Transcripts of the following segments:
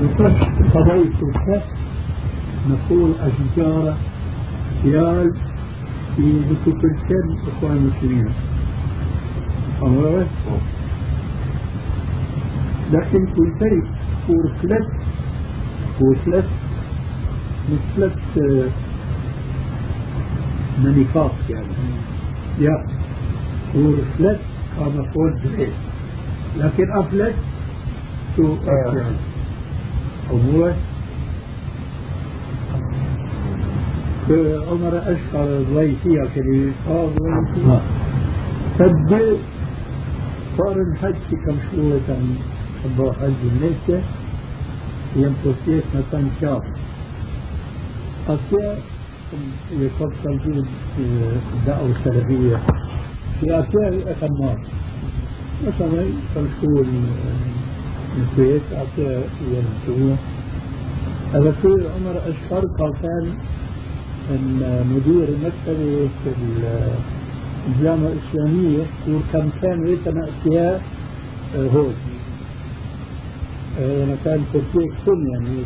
قضية الكف نقول أشجار سيال في كل إخوان المسلمين. أمره لكن كل فريق كل ثلاث كل ثلاث مثلث منفاق يعني. يا كل ثلاث فوق جريت لكن أفلت شو؟ يعني أمور عمر أشهر ضيفية كلمة آه ضيفية فد صار الحج كم شروط أبو حج النساء ينفسيت مثلا شاف أشياء يفصل في الدعوة السلفية في أشياء أخمار مثلا تنقول الكويت ينسوها هذا في عمر أشهر كان مدير مكتبة في الجامعة الإسلامية وكم كان يتنا أشياء هون أنا كان كتير سن يعني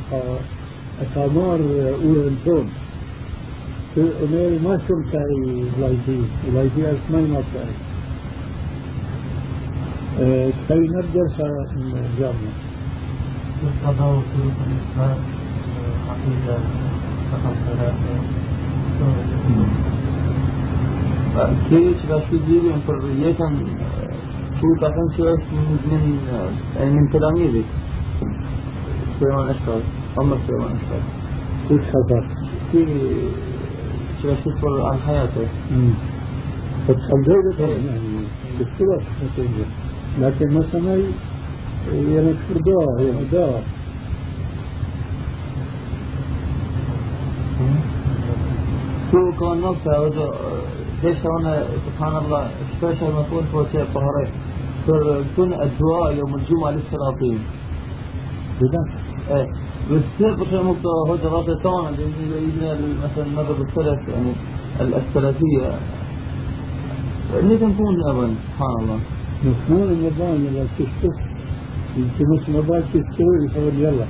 أتامار أولى هون أنا ما شمت أي لايدي لايدي أسمعي ما تعرف كي الإسلام عقيدة كيف رشيد يبين حرية شو تعرفين شيء من من تلاميذك سليمان أشهر عمر سليمان أشهر كيف خبر في رشيد عن حياته؟ فتحضرت يعني بالصور لكن مثلا يعني فرضاه يعني دار شو كان نفسه ليش أنا سبحان الله مسؤول فوق شيء طهري كن الدعاء يوم الجمعة للسلاطين. إيه. كيف بخير مقطع هو دراسة طبعا. مثلا مذهب السلف يعني السلفية اللي تكون أبا سبحان الله. مفهوم النظام اللي تشتغل يمكن مش نظام تشتغل يقول يلا.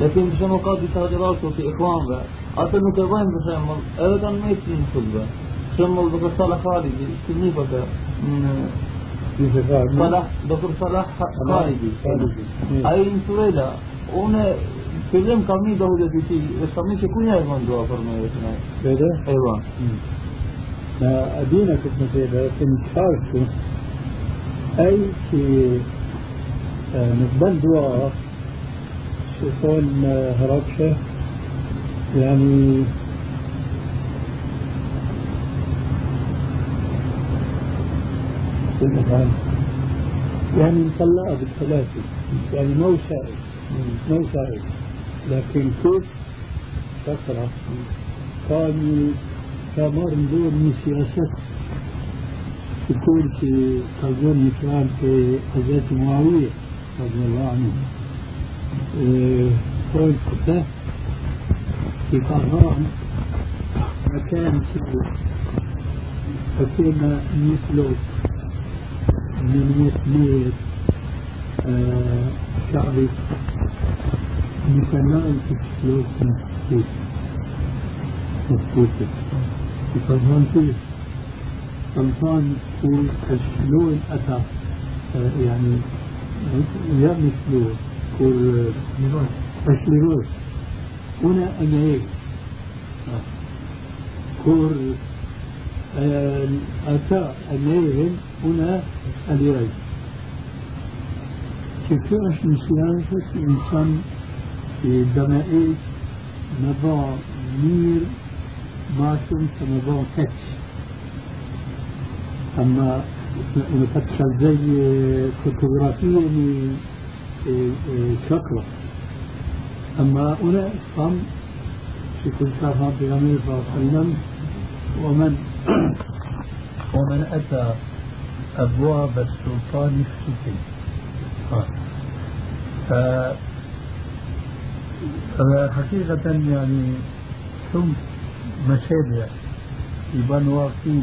لكن بشو مقاضي تهجرات في إخوان بقى. أصل مكوين بشمل أبدا ما يتم كله شمل دكتور صالح خالدي كني بقى صلاح دكتور صلاح خالدي. أي سويلا أنا فيلم كمي ده هو جديد. بس كمي شكون يا إخوان دعاء فرمائے إتنا كده أيوة. ما أدينا كنت كده لكن شاركوا أي في نقبل دعاء شيطان هربشة يعني يعني مطلقة بالثلاثة يعني مو سائل مو سائل لكن كيف؟ فترة كان كامار دور من سياسات تكون في قلبون كان في حضرة معاوية رضي الله عنه. كون كتاب في طهران مكان فكنا مثله من مثل شعبي. مثلا في سلوك مفقود. مفقود. في طهران فيه طهران تقول شلون أتى يعني يا مثله تقول أشلون هنا أمير كور أتى أمير هنا اليري كيفاش من سياسة الإنسان في دمائي نضع مير ما شمس نضع فتش أما فتش زي فوتوغرافية من شكرة أما هنا قام في كل شهر في غمير صلى الله عليه وسلم ومن؟ ومن أتى أبواب السلطان السفلي ف فحقيقة يعني ثم مشاريع يبان واقعي.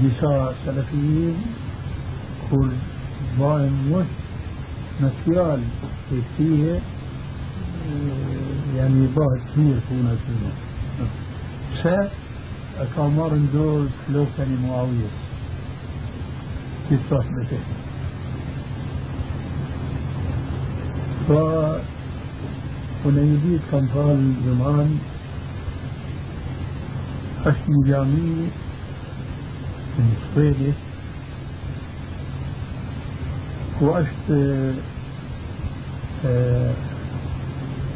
جيشا سلفيين كل ضائم مش نسيال فيه يعني بعد كثير هنا سنة س أكامر دور لو كان معاوية في صحبته ف ونيديت كان قال زمان أشي جامي من السويدي وأشت آه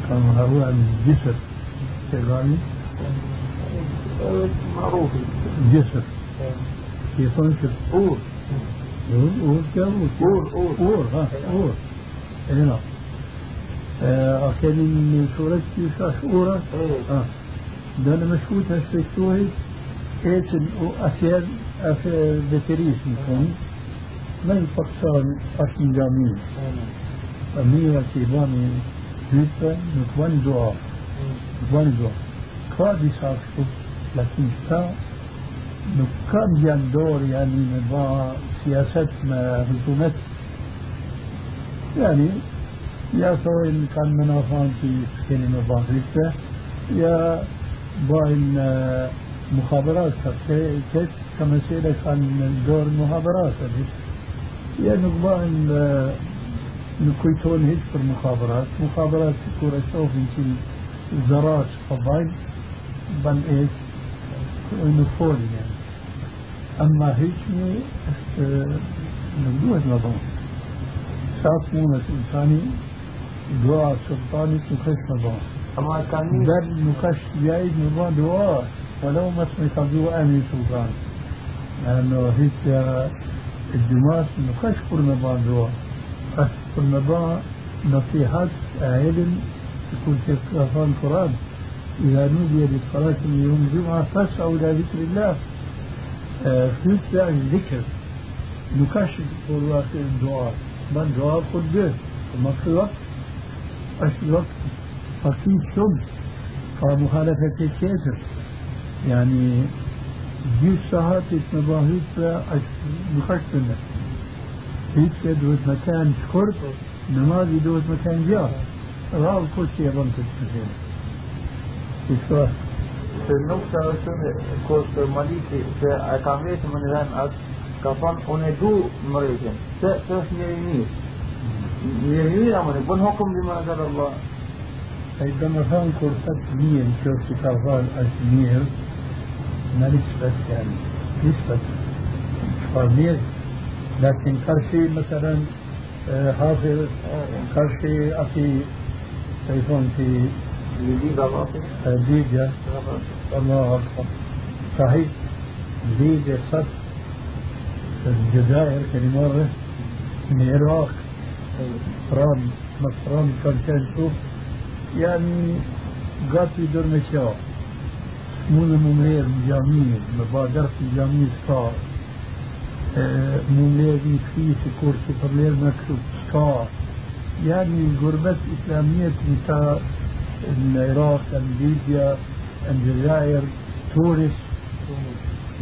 كان هو الجسر شغالي معروف. جسر في صنشر قول قول قول كم قول قول قول ها قول هنا كان من سورة يوشع شورة إيه. آه. ده أنا مشهود هشتكتوه ايتن واسير اف بتريس مكون من فقصان اشن جامين اميرا كيباني hype nuk bën dua, nuk bën dua. Ka disa kështu, lakin këta nuk kanë janë dorë yani me ba siyaset me hukumet. Yani ja thojnë kanë menafan مخابرات كيف كمسألة كان دور مخابرات يا نقبان نكويتون هيك في المخابرات مخابرات. كورة شوف يمكن زراج فضايل بل إيش نفول يعني اما هيك نقول نظام شخص مونة انساني دعاء سلطاني نكش نظام بل نكش جايد نظام دعاء ولو ما اسمك دعاء امي سلطان. لأنه هيك الجماعة نكش كل نظام دعاء النظام نصيحات علم يكون في قرآن. القرآن إذا نودي للصلاة من يوم الجمعة فاسعوا إلى ذكر الله. في الذكر. نكشف والله الدعاء. من دعاء قد وما في وقت أش وقت فقير شمس فمخالفة الكافر. يعني جيش ساعات مباهيت نكشف هيك دوت مكان شكرت نماذي دوت مكان جار راو ظن كنت مكان إيش Se nuk të është në kosë të maliti se e ka vetë më në dhenë atë ka thonë unë e du mërejtjen se të është njëri mirë njëri mirë a më në bënë hukum dhe më në gërë Allah أي كما كان كورسات مين شوف كارفان أشمير ما نسبة يعني نسبة فارمير لكن كرشي مثلا حافظ كرشي أخي يكون في ليبيا الله أكبر. صحيح. ليبيا صد الجزائر كلمة من العراق. فرام مصران كان شوف. يعني قاتل دور مشاء مون ممير جميل مبادرة جميل صار مولادي فيه في كورسي برلير مكتوب ستار يعني الغربات الإسلامية مثل العراق ليبيا الجزائر تونس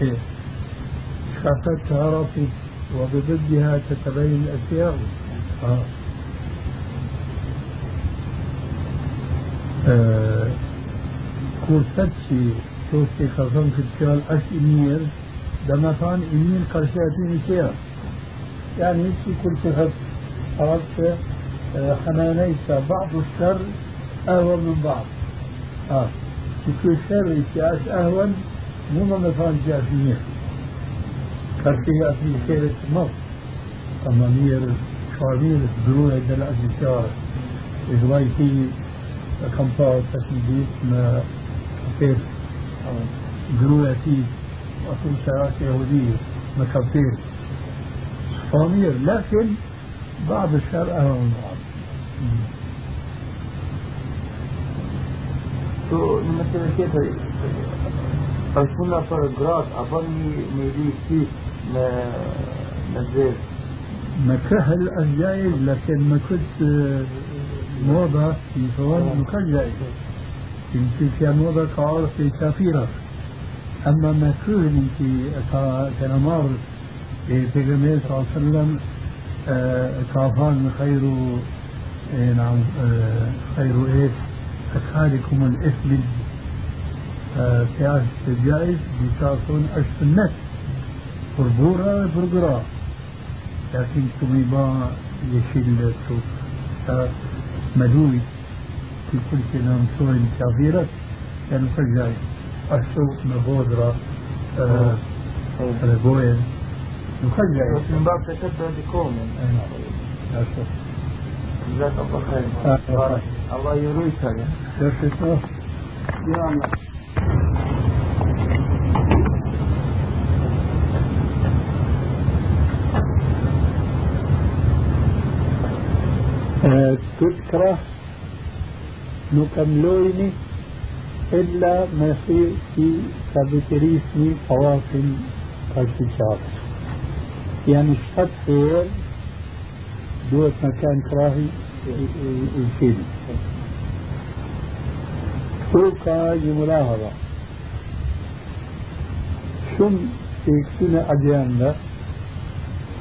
إيه شافت تعرفي وبضدها تتبين الأشياء آه. آه. كورساتشي توسي خزن كتشال أش إمير دمثان إمين قرشاتين شيئا يعني في كل شخص عرفت حنانيك بعض الشر أهون من بعض. آه. في كل شر يتعاش أهون مو مثلا جافية كرتي أفي خير التمر أما مير شعبير دروع دل أجيشار إغواي في كمبار تسميديت ما كيف فيه وأكون شراكة يهودية مكافير صامير لكن بعض الشر أهون من بعض Tu në mësime tjetër, është puna për gratë, apo një një di si në në zezë? مكهل الجائز لكن ما كنت موضة في صور مكان جائز يمكن كان موضة كعارف في سفيرة أما مكروه في كنمار في النبي صلى الله عليه وسلم كافان خير إيه نعم خير إيش؟ أكثركم الإثم آه في الجائز بيسافون عشت النت بربورة بربرة لكن كميبا يشيل في كل نام سوي كافيرة كانوا فجأة أشتو مبودرة آه بوين. مخجع من باب تشبه بقوم جزاك الله خير. الله يرويك يا. الله تذكره نكملويني إلا ما في في كابتريسني طواف الكتاب يعني شحط خير دوت مكان كراهي يشيل توقع ملاحظة. شم يكسينا أديان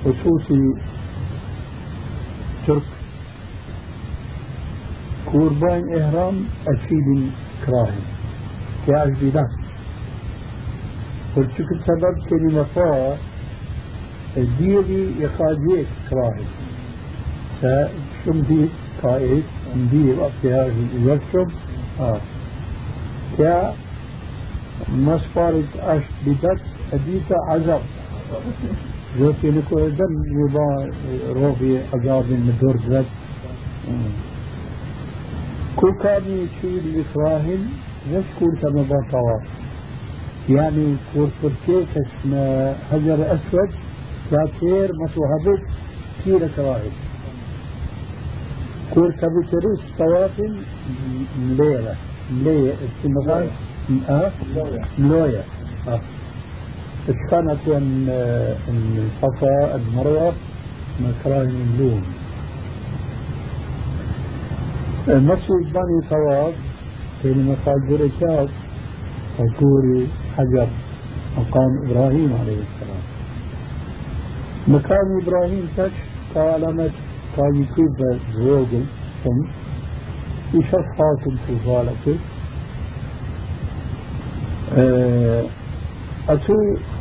خصوصي ترك قربان إحرام أشيل كراهي كأجل نفس والشكل سبب كلمة فا الديري يخاجيك كراهي فشم دي قائد ندير اختيار يكتب آه. يا مسفارة أش بدت أديتا عذاب. جوتي لكو دم يبا روبي عذاب مدور زد كل كان يشيل الإكراهن يشكر كما بطواف يعني كور تركيك اسمه حجر أسود كاتير مسوهبت كيلة كواهب كور كابتريس طواف مليلة مليلة استمغان آه ملوية آه. كانت ان الصفا المروة مكراهن اللون. المسجد بني طواف في المساجد ركاب وكوري حجر مقام إبراهيم عليه السلام. مقام إبراهيم تش كعلامة كان يكيب زوجل ثم يشرف حاكم في ذلك أتو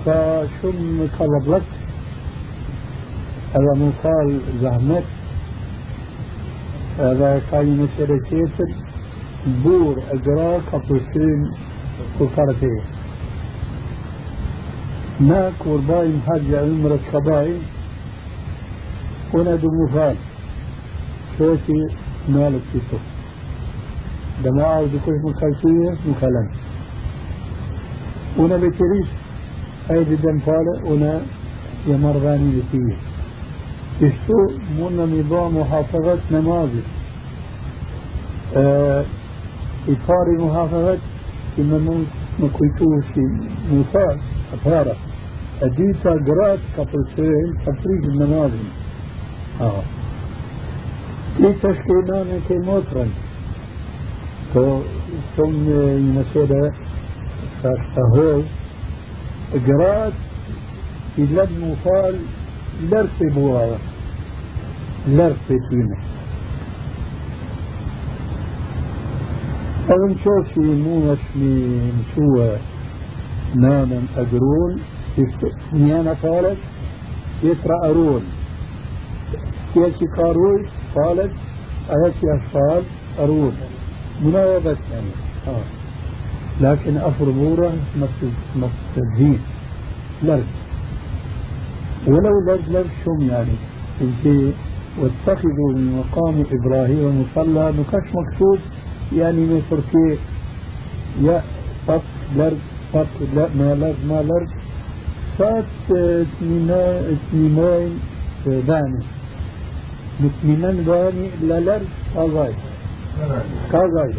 فشم طلب هذا من قال زهمت هذا كان يمثل كيف بور أجرا كابوسين كفرته ما قرباين حج عمرة كباين هنا دو مفاد شوتي مالك تيتو دما عاوز كل مخلصية مخلن هنا بتريش هاي بدن فالة هنا يمرغاني فيه اشتو من نظام محافظة نماذج آه إطار محافظة كما ما كنتوش مثال أفارة. أديتا قرات كابلسين تفريج النماذج آه. كي تشكيلان كي موترن. تو ثم المسألة فاشتهوي قرات في لد مفال لرسي بواوا لرسي توينه أظن شوفي مو مشمي مشوى نانا أجرون نيانا قالت يترى أرون كيشي قاروي قالت أيشي أشفال أرون مناوبة يعني. آه. لكن أفربورة مستدين لرد ولو شم يعني. انت واتخذوا من مقام إبراهيم مصلى نكش مقصود يعني من تركيا يا فط لرد فط لا ما لرد ما لرد فات تنينين باني متمنن باني لا لرد كازاي. كازاي.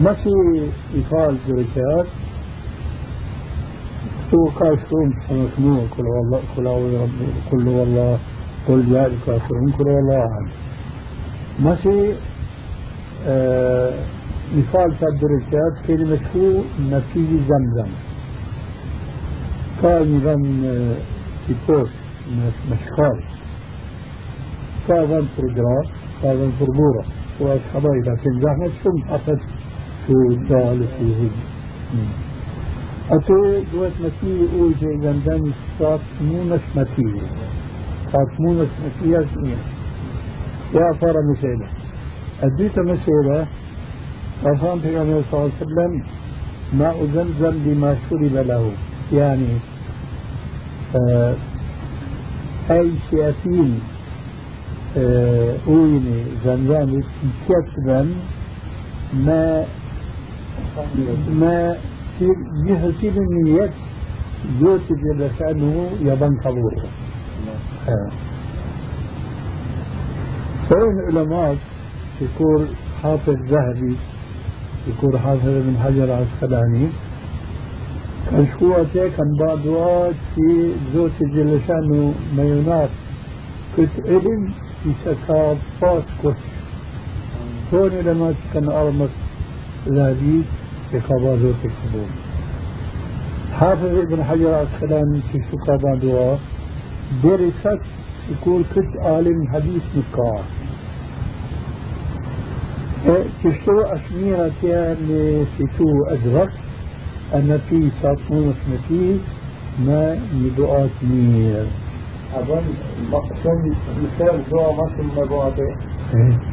ما في إفعال درجات تو كاشفون سمكمو كل والله كل رب كل والله يا الكافرون كل والله أحد ما في آه مثال الدرجات كلمة هو نفي زمزم. كان غم في بوست مشخار كافن فرجرا كافن فربورة وأصحابي لكن زحمة شم حفت شو دال شو هيك أتو دوت مسيح يقول في غندان صات مونش مسيح صات مونش مسيح يا فارا مسيلة أديت مسيلة قال في النبي صلى الله عليه وسلم ماء زمزم لما شرب له يعني آه أي شياطين آه أويني زمزم كسبا ما ما يحسب النية جل شأنه يبن قبول آه. فإن علماء يقول حافظ ذهبي يكون حافظ من حجر العسقلاني كان شو كان بعض وقت في زوت جلشانو ميونات كنت علم في سكاب فاس كش هون لما كان أرمس ذهبي زوت القبور حافظ ابن حجر العسقلاني في سكابا دعاء درست يقول كنت عالم حديث مكار تشترو أسميرة اللي تو أدرك أن في ساطمون اسمتي ما ندعات مير أظن شن مثال دعاء مصر مبعته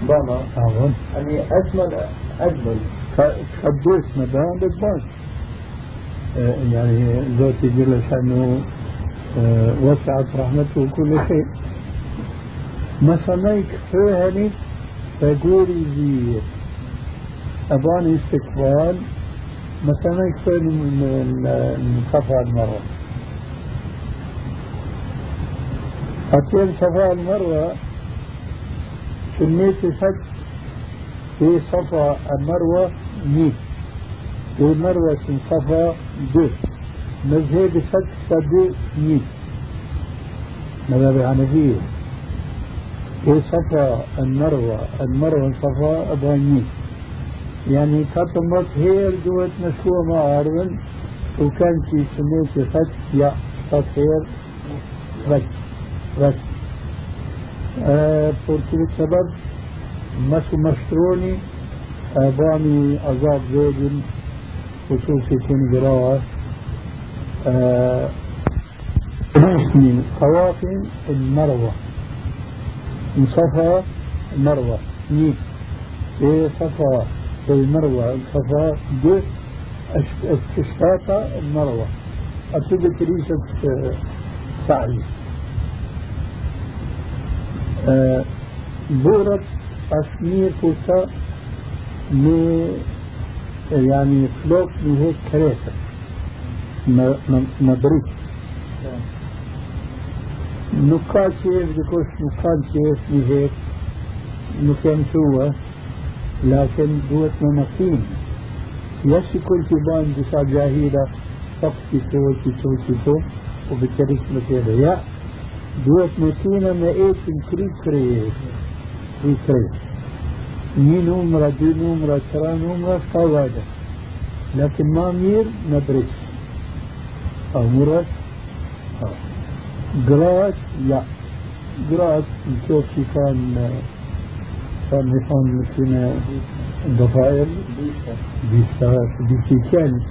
بنا. أظن يعني أجمل أجمل. تخبرت مبان بالبان يعني ذاتي جل شأنه وسعت رحمته كل شيء. مثلا فهني فيقول لي أباني استقبال. مثلا يكفي من صفا المروة. أتين صفا المروة سميت فج في صفا المروة ميت في مروة صفا دو. مذهب فج فدو ميت مذهب الحنفية في صفا المروة المروة صفا أبانيت يعني كتمت هير جوت نشوة ما عارفن وكان في سنة فتح يا تطهير فتح فتح آه بورتي السبب مسو مشتروني باني عذاب زوج خصوصي آه رسمي قوافي المروة من صفا المروة نيك صفا. في المروة الصفا دو. المروة أبتدي كريسة سعي بورت أسمير كوتا يعني فلوك من هيك كريسة مبريك نقاط كيف بكوش نقاط كيف بهيك نكان شوه لكن دوت ممكين يشي كل تبان دسا جاهيلة تقصي تو تو تو تو وبالتالي مكينة يا دوت مكينة ما إيش الكريس كريس في كريس ني نمرة دي نمرة ترى نمرة قواعد لكن ما مير نبرس أو مرة قرات لا. قرات نشوف كان كان نحن فينا ضفائر بيشتغل بيشتغل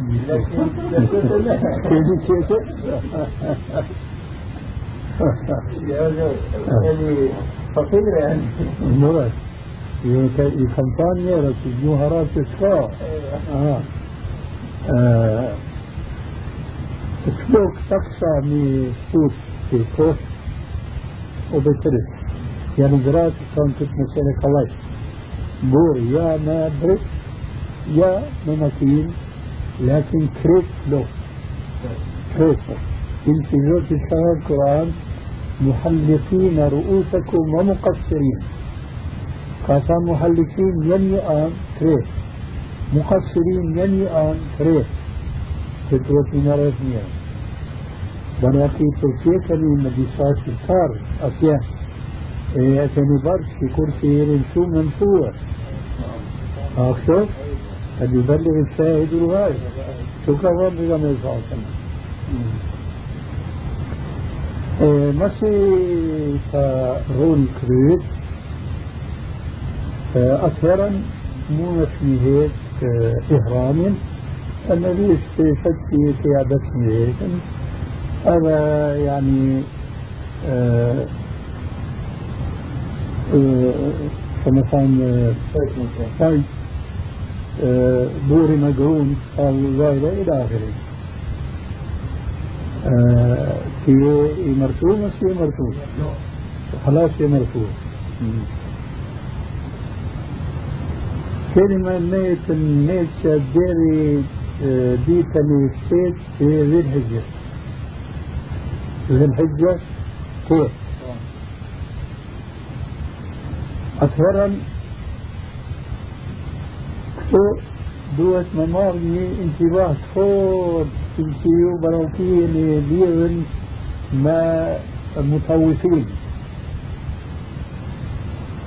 يعني فقير يعني مرات الكمبانيا رت الجوهرات تسقى آه. سلوك تقصى من سوق في كوش وبترس. يعني قرأت كانت مسألة خلاص. بور يا ما بريك يا مناكين لكن كريت له. كريت في ذات الشهر القرآن محلقين رؤوسكم ومقصرين. قاسا محلقين يني آن كريت مقصرين يني آن كريت فتوة من رسمية بناقي تركيا كان مديسات الكار أفيا كانوا برش في كرسي يرمشو منشوة أكثر قد يبلغ الشاهد الغايب شو؟ الله عليه وسلم مسي رون كريت أخيرا مو في هيك إهرام. النبي استشهد في قيادتني هيك. هذا يعني آه آه كمثلا طيب بوري مقرون قال غيره إلى آخره. في مرسوم في مرسوم خلاص في كلمة ميت ميت شديري ديتا ميستيت في ذي الحجة. ذي الحجة كيف أكثرا كتو دوت ممارني انتباه فور تمشيو بروكين ليغن ما مطوفين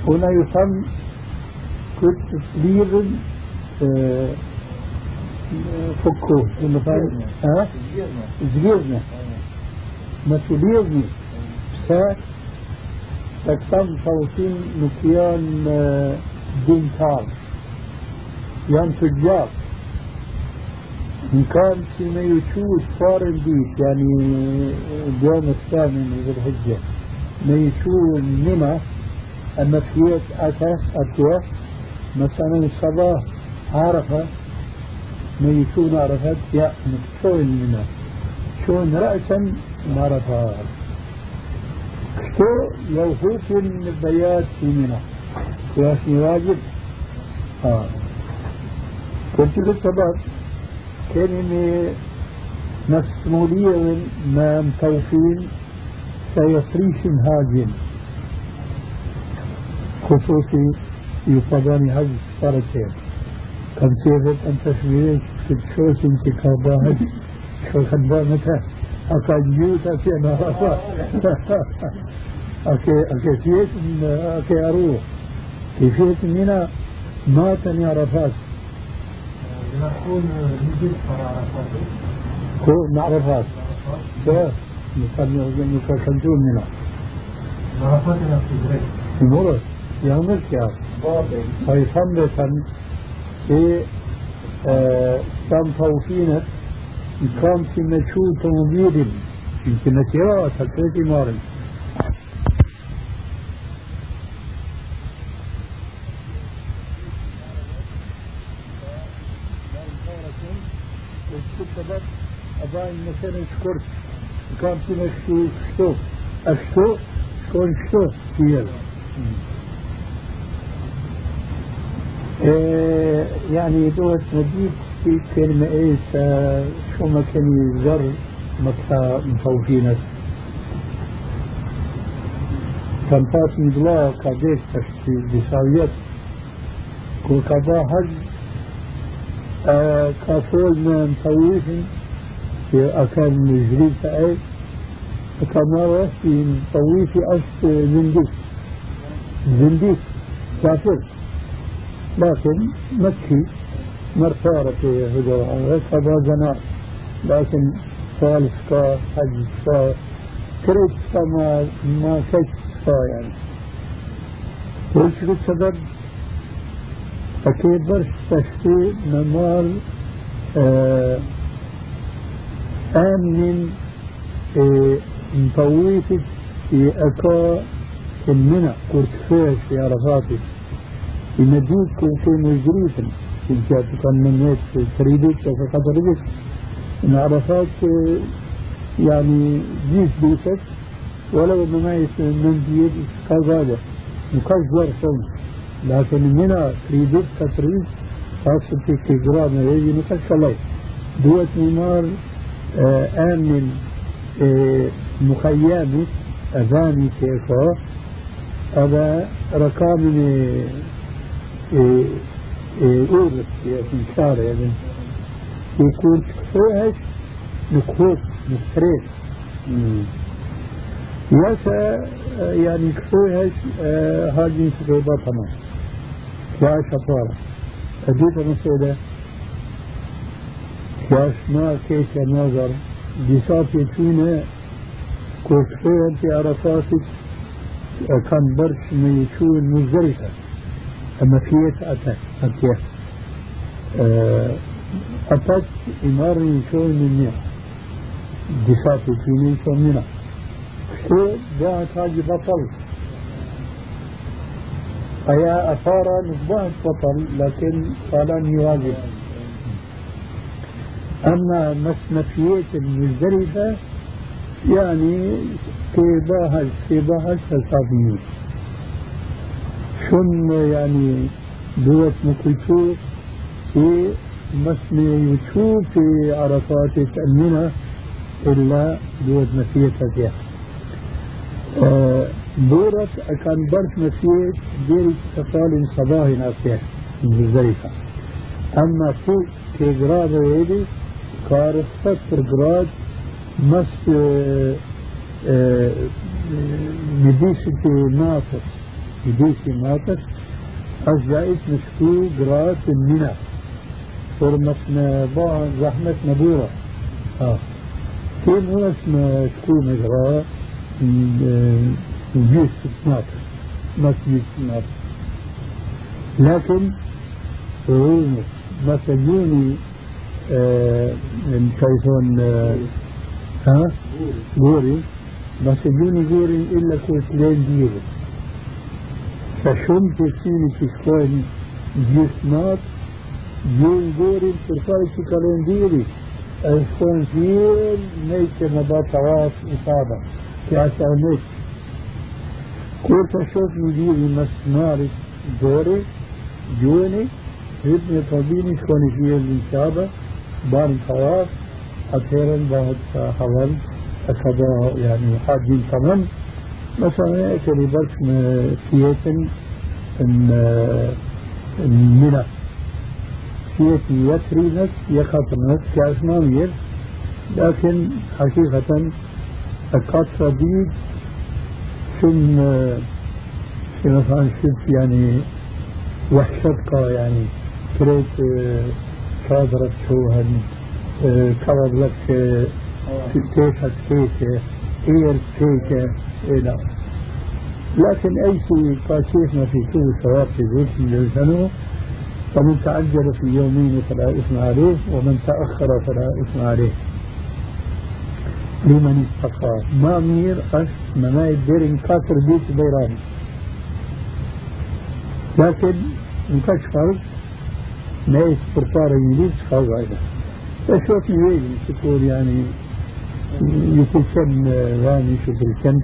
هنا يسمى كنت ليغن فكو مثلا ها؟ زجيرنا مسؤوليتني سا تكتم صوتين نكيان دينتار يعني تجار. إن كان فيما يشوف صار البيت يعني اليوم الثامن من ذي الحجة. ما يشوف منى أما فيت أتى أتى مثلا الصباح عرفة ما يشوف عرفت يا شلون منى شلون رأسا عرفها شو لو فوت البيات في منى يا واجب. آه. قلت السبب كلمة مسؤولية ما متوفين سيفريش هاجم خصوصي يقضاني هج صارتين كم سيفت أن تشبيه شو سنتي كابا هج شو خدبا متى أكا جيوتا في نهارا أكي أكي فيت أكي أروح كيفية منا ماتني عرفات نكون نجد عرفات. كو نعرفات ده نكملون منها. عرفات نفسي مرة yanlış ya. Sayısam desen في كم توفينة كم في مشهور تومبيل يمكن نتيرا تكريتي مارن والسبب أباين مثلا شكرت كان في مشهور شتو أشتو شكون شتو فيها إيه يعني دوت نجيب في كلمة إيش شو ما كان يزر مكتا مفوفينك كان فاس مدلا قديش تشتي بساويات كل قضاء حج كافول من مفوفين في أكان مجريد تأي. كما وفي مفوفي أشت زنديك زنديك كافر. لكن مكي مرتارة هدوء هذا زنا لكن ثالث كا حج كا كريت ما ما كا يعني. وش السبب؟ أكيد برش تشتي نمال آه آمن آه مطويتك في أكا المنى كنت فيش في عرفاتك يمديك في مجريتم إن كانت من هيك تريدك فقدرك إن عرفات يعني جيس بيسك ولو إنه ما من بيد كذا زور صوم. لكن هنا تريدك كتريد خاصة في كجرام هذه مكاش الله. دوت نمار آمن مخيمة أذاني كيفا هذا رقم أورث يعني شارع يعني. يكون كفوهش نكوت نكتريش ياسا يعني كفوهش هذه سبيبا تمام. يا شطارة أديت مسؤولة ياش ما كيش نظر؟ بصافي فينا كفوهن في عرفاتك كان برش من يشون مزدلفة أما فيت أتت أتيت أتت إماري شو من مئة دفاتي فيني شو منها شو جاءت هذه بطل. أيا أثار نصبحت بطل لكن فلن يواجه أما مسنفية المزدلفة يعني كباهل كباهل فلسفيين شن يعني دوت مكلثوم في مسمي يشوف في عرفات تأمنها إلا دوت مسيح فيها آه دورت كان برش مسيح دير تفال صباح ناسيه مزدلفة أما فوق كجراد ويدي كار ستر جراد مس مديسة ناطر مديسة ناطر أجزائت مشكو جراد المنى فرمتنا بعض زحمة نبورة آه. كين هو اسمه تكون إجراء جيش ناطر مسجد ناطر لكن رومو مسجوني شايفون ها؟ غوري مسجوني غوري إلا كوسلين ديري فشم تسيني تشكوين جيش ناطر جون غوري ترفاي شكالين ديري shkojnë thirën, ne që në bërë të rasë i sada, që ashtë e nëtë. Kur të shofë një dhiri më sënarit dore, gjuheni, hypë në të bini, shkoni thirën në qaba, banë të rasë, atëherën bëhet të haval, e sada, yani, hajjin të mënë, مثلا كان يبرش سياسة من سياسي يترينك يخاطرنك كأسمامير لكن حقيقة أكاد صديق ثم مثلا شفت يعني وحشتك يعني كريت صادرت شو هن كرر لك تيكة تيكة اير تيكة إلى. لكن أي شيء كاشيخنا في كل ثواب في ذلك الجنوب فمن تعجل في يومين فلا إثم عليه ومن تأخر فلا إثم عليه. لمن استقى. ما مير أش مناي ديرين كاتر بيت بيران. لكن مكاش فرق نايس برطار يليس خاو هذا فشوف يويل تقول يعني يقول كم راني شوف الكم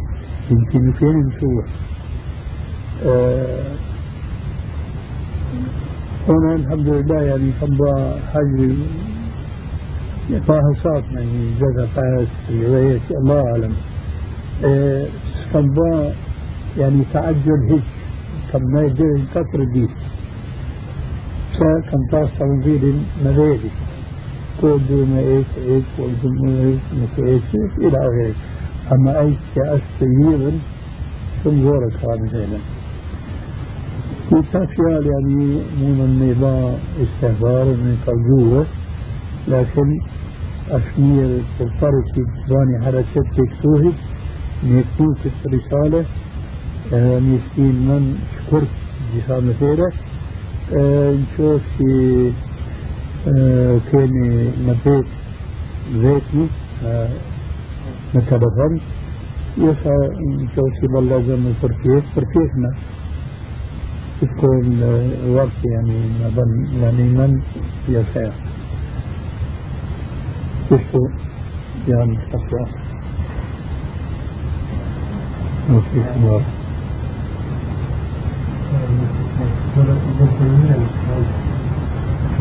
يمكن فين نشوف هنا الحمد لله يعني تبقى حاجة فاحصات يعني جزا فاس رواية الله أعلم. تبقى يعني تعجل هيك كم ما يدير كثر دي كم تاس تنظير مبادئ كود ما إيش إيش كود ما إيش إيش إلى اخره اما إيش كأس ثم زورك هذا وتفيال يعني من النظام استهبار من قلجوه لكن أشمير بالطرف باني حركة تكسوهي نيكتوك الرسالة آه مسكين من شكرت جسام مثيرة آه نشوف في آه كان نبيت ذاتي آه متبفن يسا نشوف في بلازم الفرفيس فرفيسنا تكون وقت يعني يعني من يشاء تشو يعني تقوى وفي خبار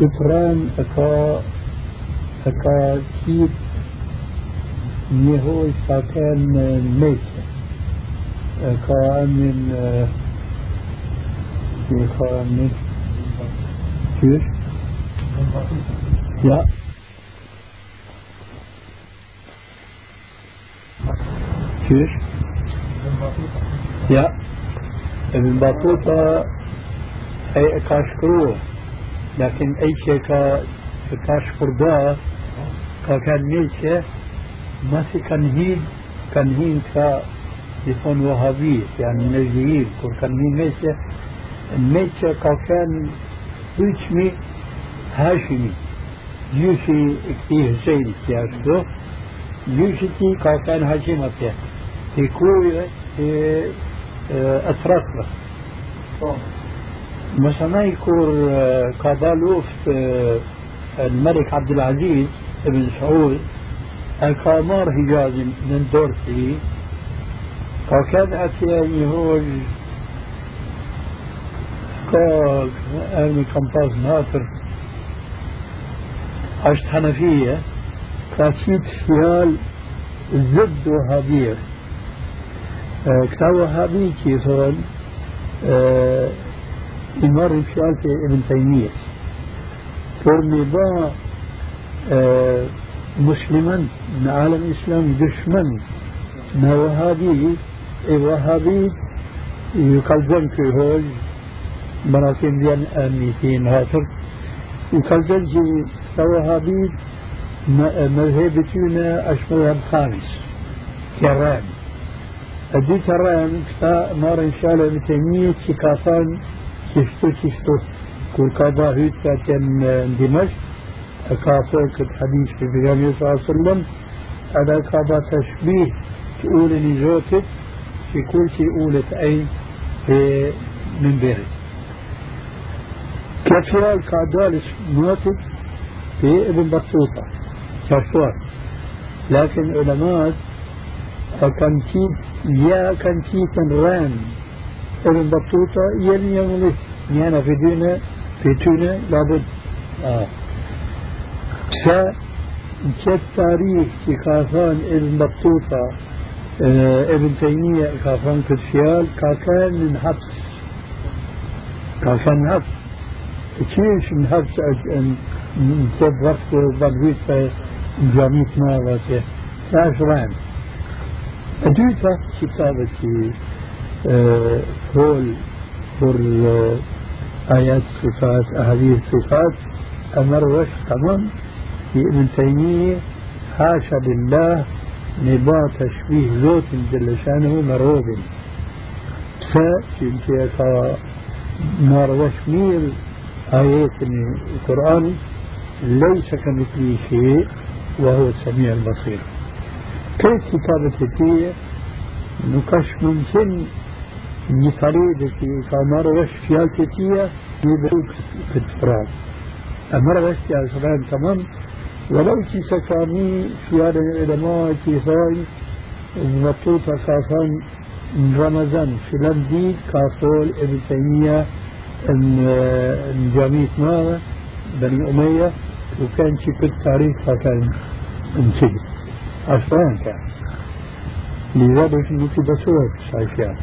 كتران أكا أكا كيت نيهو ساكن ميت. أكا من شيخان كيف؟ لا كيف؟ لا ابن بطوطة أي كاشكرو لكن أي شيء كاشكر ده كان ميشة ما في كنهين كنهين كا يكون وهابية يعني نجديين كل كنهين ميشة الميشة كان بيشمي هاشمي. يوشي كتير زين كياشتو يوشي تي كان هاشمة في كوي في أتراك مثلا يكون كابالوف الملك عبد العزيز بن سعود الكامار حجاز من دورسي فكان أتياني هو كاك أرمي كمباز ناطر عشت حنفية كاسيت فيال ضد وهابية كتاب وهابي كيف هون يمر فيال في ابن تيمية. فرمي با مسلما من عالم الإسلام دشمن. ما وهابي وهابي يقلدن في هول مراكم ديان آمنيتين هاتر. يقلدن في وهابي مذهبتنا أشملها الخامس كرام. أدي كرام كتا مار إن شاء الله بتنمية كافان كشتو كشتو كل كابا هيت كان دمشق كافر كنت حديث في النبي صلى الله عليه وسلم هذا كابا تشبيه تقول اني زوجت في كل شيء قولت اي في من بيري كفيال كعدالس موتت في ابن بطوطة كفوار لكن علماء كنتيت يا كنتيت ران ابن بطوطة يلي يملك يعني في دينا في تونة لابد آه. كت تاريخ كافان ابن بطوطة ابن تيمية كافان كتشيال كان من حبس كان من حبس كيش من حبس كيف وقت بدويت في جامعة مالك عشرين أدويتا كتابة هول بر آيات صفات أحاديث صفات أمر وش تمام. في ابن تيمية حاشا لله نبا تشبيه ذوت جل شانه مروب فشنتيكا نار وشميل آيات القرآن ليس كمثله شيء وهو السميع البصير كيف كتابة هي نقش ممكن نطريق في كامار وش فيالتية يبقى في الفراغ أمر وش يا تمام ولو كي سكاني خيار العلماء كي هاي مطوطة كافان رمضان فلان دي كافول ابن تيمية إن جامعة ما بني أمية وكان شي كل تاريخ كان انسجن أصلا كان لذا بس نتي بسوك شايفيان